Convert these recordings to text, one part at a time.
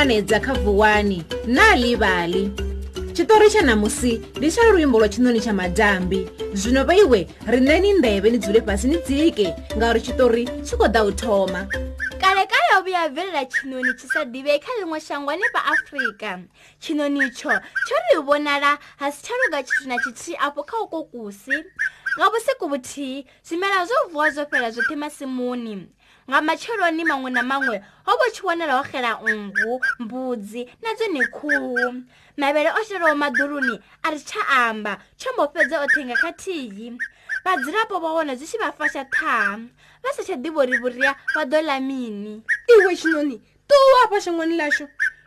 ṱanganedza kha vuwani na livali tshitori tsha ṋamusi ndi tsha luimbo lwa tshinoni tsha madambi zwino vheiwe ri neni nḓevhe ni dzule fhasi ni dzike ngauri tshitori tshi khou ḓa u thoma kale kale o vhuya bvelela tshinoni tshi sa ḓivhei kha ḽiṅwe shango hanefha afrika tshinoni tsho tsho ri vhonala ha si tsha luga tshithu na tshithihi afho kha ukokusi nga vhusiku vhuthihi zwimela zwo vuwa zwo fhela zwoṱhe masimuni nga matsheloni maṅwe na maṅwe ho vha tshi wanela ho xela nngu mbudzi na dzone khuhu mavhele o shelaho maḓuruni a ri tsha amba tsho mbo fhedza oṱhe nga khathihi vhadzirapo vha wana zwi tshi vha fasha ṱhaha vha sa tsha ḓivha uri vhuria vha ḓo ḽa mini iwe tshinoni tuwa afha shangoni ḽashu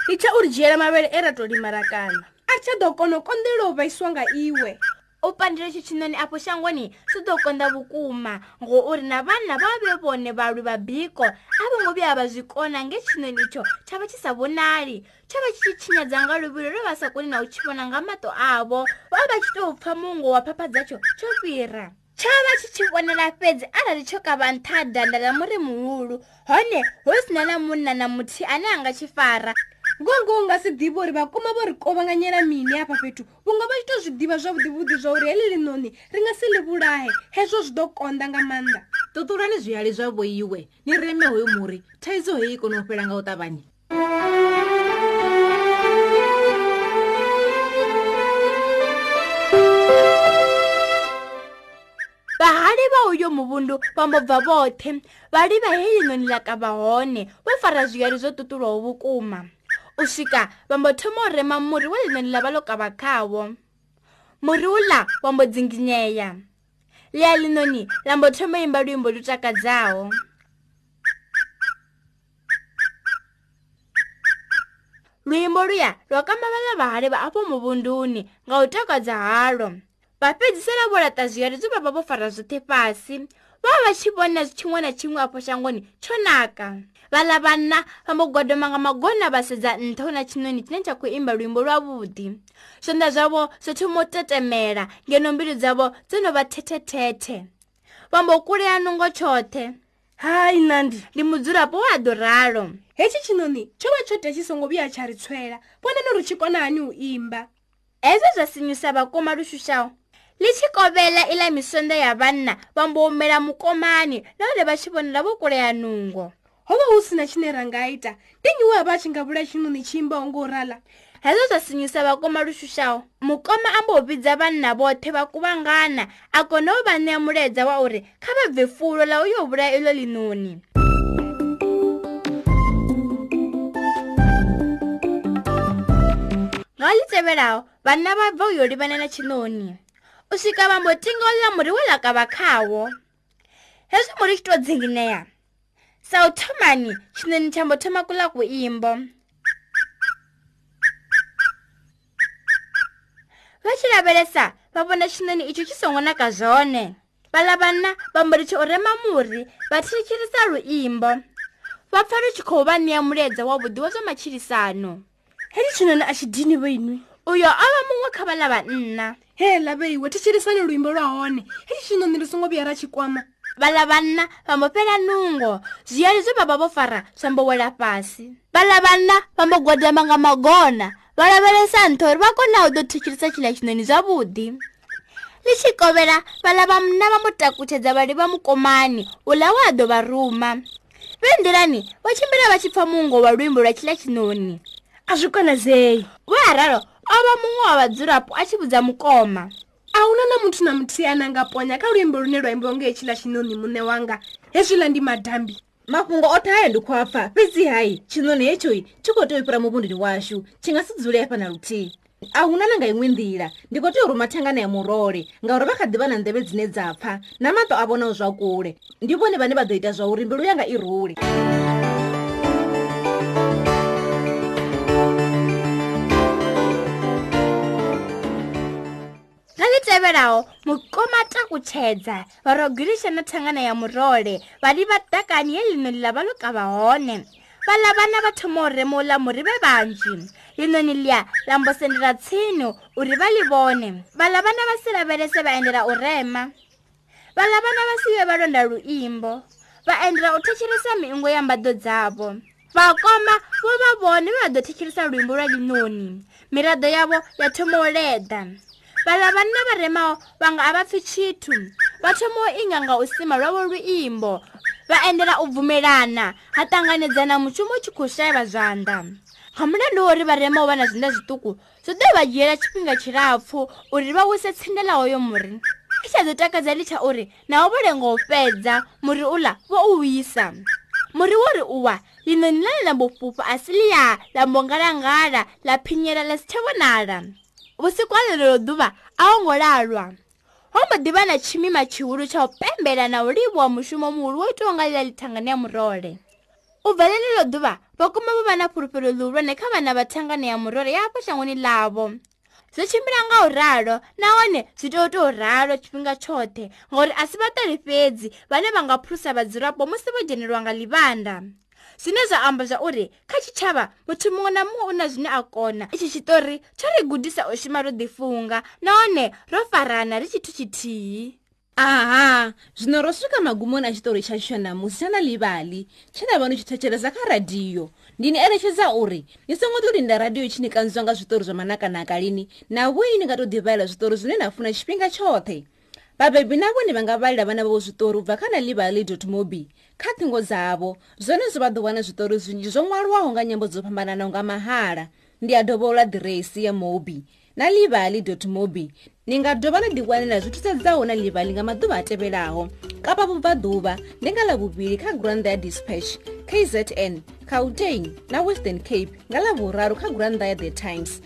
ri tsha uri dzhiela mavhele e ra tou limarakana a ri tsha ḓo kona u konḓelela u vhaisiwa nga iwe u pandile xichinoni apo xangweni swi to kondza vukuma ngo u ri na vanhu lava va ve vone valwi va biko a va ngo vi ava byi kona nge xichinoni lexo xa va xisa vonali xa va xixichinyadza nga luvilo ro vasakuni na wu chivona nga mato avo va va xi to pfa mungo wa phaphadza xo xo firha chava xi chi vonela fedzi arali cho ka vanthadandala muri muhulu hone hosi na na munna na muthi ane a nga xi fara ngo ngo nga si ḓivha uri vha kuma vho ri kovhanganyela mini hafha fhethu vhunga vha tshi to zwi ḓivha zwavhuḓivhuḓi zwa uri heḽi ḽinoni ri nga si ḽi vhulahe hezwo zwi ḓo konḓa nga maanḓa ṱuṱulani zwihali zwa vhoiwe ni reme hoyo muri thaidzo heyi kona u fhela nga u ṱavhanya vhahali vha uyo muvundu vha mbobva vhoṱhe vhali vha heyinoni ḽa kavha hone we fara zwihali zwo ṱuṱulwaho vhukuma u swika va mbo thomo rema murhi wa lenoni lava loka va khawo murhi wu la wa mbo dzinginyeya leya linoni la mbo thomo yimba luyimbo lutakadzawo luyimbo luya lwa kamba valavahali va apo muvunduni nga u takadza halo vapedzisela vo latazviya lebyi va va vo fara zvithe pasi va va va xi vona xin'we na xin'we apho xangoni xo naka va lavana va mogodomanga magona va sedza ntho na chinoni chine tsha ku imba luyimbo lwavudi swondla zvavo swo thomo tetemela ngeno mbilu dzavo dzo no va thethethethe va mbo kuleya nungo tshothe hayi nandi ndi mudzurapo wa doralo hetxi chinoni tsho va tshothe tshi songo vuya tsha ri tshwela vona no ri tshi kona hani u imba hezo zva sinyisa vakoma luxuxawo ḽi tshi kovhela iḽa misonda ya vhanna vha mboumela mukomani nahone vha tshi vhonela vho kulea nungo ho vha hu sina tshine ra nga ita ndi nnyi we vha tshi nga vhulaya tshinoni tshi imbaho ngo zwa sinyusa vhakoma lushushaho mukoma a mbo vhidza vhanna vhoṱhe vha kuvhangana a kona u vha ṋea mulaedza wa uri kha vha bve fulo ḽa u yo vhulaya iḽo ḽinoni nga ḽi tevhelaho vhanna bva u yo livhana na chinoni. u swika va mbotingolola murhi wela ka vakhawo leswi murhi xi to dzingineya sawuthomani xineni xa mbothoma ku la ku imbo va xi lavelesa va vona xineni ixo xi songonaka zone va lavana va murixi u rema murhi va thikirisa ruimbo va pfa ri xi khou va niya mulebya wa vudiwa swa machilisano heri xinoni a xi dini vinwi uyo o vha muṅwe kha vhala vhanna he laveiwe thitshilisani luimbo lwa hone hetshitshino ni ri songo vhuya ra tshikwama vhala vhanna vha mbo fhela nungo zwiyali zwe vha vha vho fara zwa mbo wela fhasi vhala vhanna vha mbo gwadama nga magona vha lavhelesa ntho uri vha kona u ḓo thitshilisa tshila tshinoni zwavhuḓi ḽi tshi kovhela vhala vha munna vha mbo takutshedza vhali vha mukomani uḽa wa ḓo vha ruma vhe nḓilani vho tshimbila vha tshi pfa muungo wa luimbo lwa tshila tshinoni a zwi konadzei vho araro ova mumwe wa vadzurapo achivudza mukoma auna namuthu namuthiyana angaponya ka luimbo lune lwaimbonge echila chinoni mune wanga hezvila ndi madhambi mafungo ota aya ndikwapfa fizi hai chinoni hechoi chikotoipura muvundiri washu chingasidzule yapa narutii auna nanga imwe ndila ndikotoiru mathangana ya murole ngauri vakhadhivana ndeve dzine dzapfa namato avonawo zvakule ndivone vane vadoita zvauri mbilu yanga irule tevelaho mukomata kutshedza varogirixa na thangana ya murole vali vatakani ye linoni lava lo ka va hone va lavana va thoma u remo u lamuri ve vanji linoni liya lambosendela tshinu u ri va li vone va lavana va silavelese va endlela u rema va lavana va siye va londa luimbo va endlela u thetxherisa miungo ya mbado dzavo vakoma vo va vone va va do thetxherisa luimbo lwa linoni mirado yavo ya thoma u leda vala vanna varemao vanga a va pfi chithu va thomo inganga u sima lwavo luimbo va endela u bvumelana ha ṱanganedzana muchumo u tshi khou shayava zwanḓa ha mulandu wori varemao vha na zwinda zwituku zwo ḓo vha dyela tshifhinga tshilapfu uri ri vha wise tsindela hoyo muri i tsha ḓo takadza ḽi tsha uri naho vho lenga u fhedza muri uḽa vo u wisa muri wori u wa ḽinoni ḽane ḽa mbofufa a si ḽiya ḽa mbongalangala ḽa phinyela ḽa si tshe vonala vhusiku wa ḽeḽelo ḓuvha a wo ngo lalwa ho mbo ḓi vha na tshimima tshihulu tsha u pembela na u livhuwa mushumo muhulu wo itiwa nga ḽila ḽithangani ya murole u bva ḽeḽelo ḓuvha vha kuma vho vha na fhulufhelo ḽihulwane kha vhana vha thangani ya murole ya hafho shangoni ḽavho zwo tshimbila nga u ralo nahone zwi tea u tou ralo tshifhinga tshoṱhe ngauri a si vhaṱori fhedzi vhane vha nga phulusa vhadzulapo musi vho dzhenelwa nga ḽivhanda zwine zwa amba zwauri kha tshitshavha muthu muṅwe na muṅwe u na zwine a kona itshi tshitori tsho ri gudisa u shuma ro ḓifunga nahone ro farana ri tshithu tshithihi aha zwino ro swika magumoni a tshitori tsha tsho namusi tsha na livali tshe na vhano tshi thetshelesa kha radiyo ndi ni eletshedza uri ni songo to linda radiyo tshi ni kanziwa nga zwitori zwa manakanaka lini na vhoi ni nga to ḓivhaela zwitori zwine na funa tshifhinga tshoṱhe vabebi na vone va nga valela vana vavo zvitori u bva kha na livaly mobi kha thingo dzavo zvenezvo va ḓuvana zvitori zvinji zvo ṅwaliwaho nga nyambo dzo fhambanana nga mahala ndi ya dovola diresi ya mobi na livaly mobi ni nga dova na ḓiwanela zwithusedzaho na livaly nga maḓuvha a tevhelaho kapa vubvaḓuva ndi nga ḽavuvili kha granda ya dispatch kzn cautain na western cape nga ḽavuraru kha granda ya the times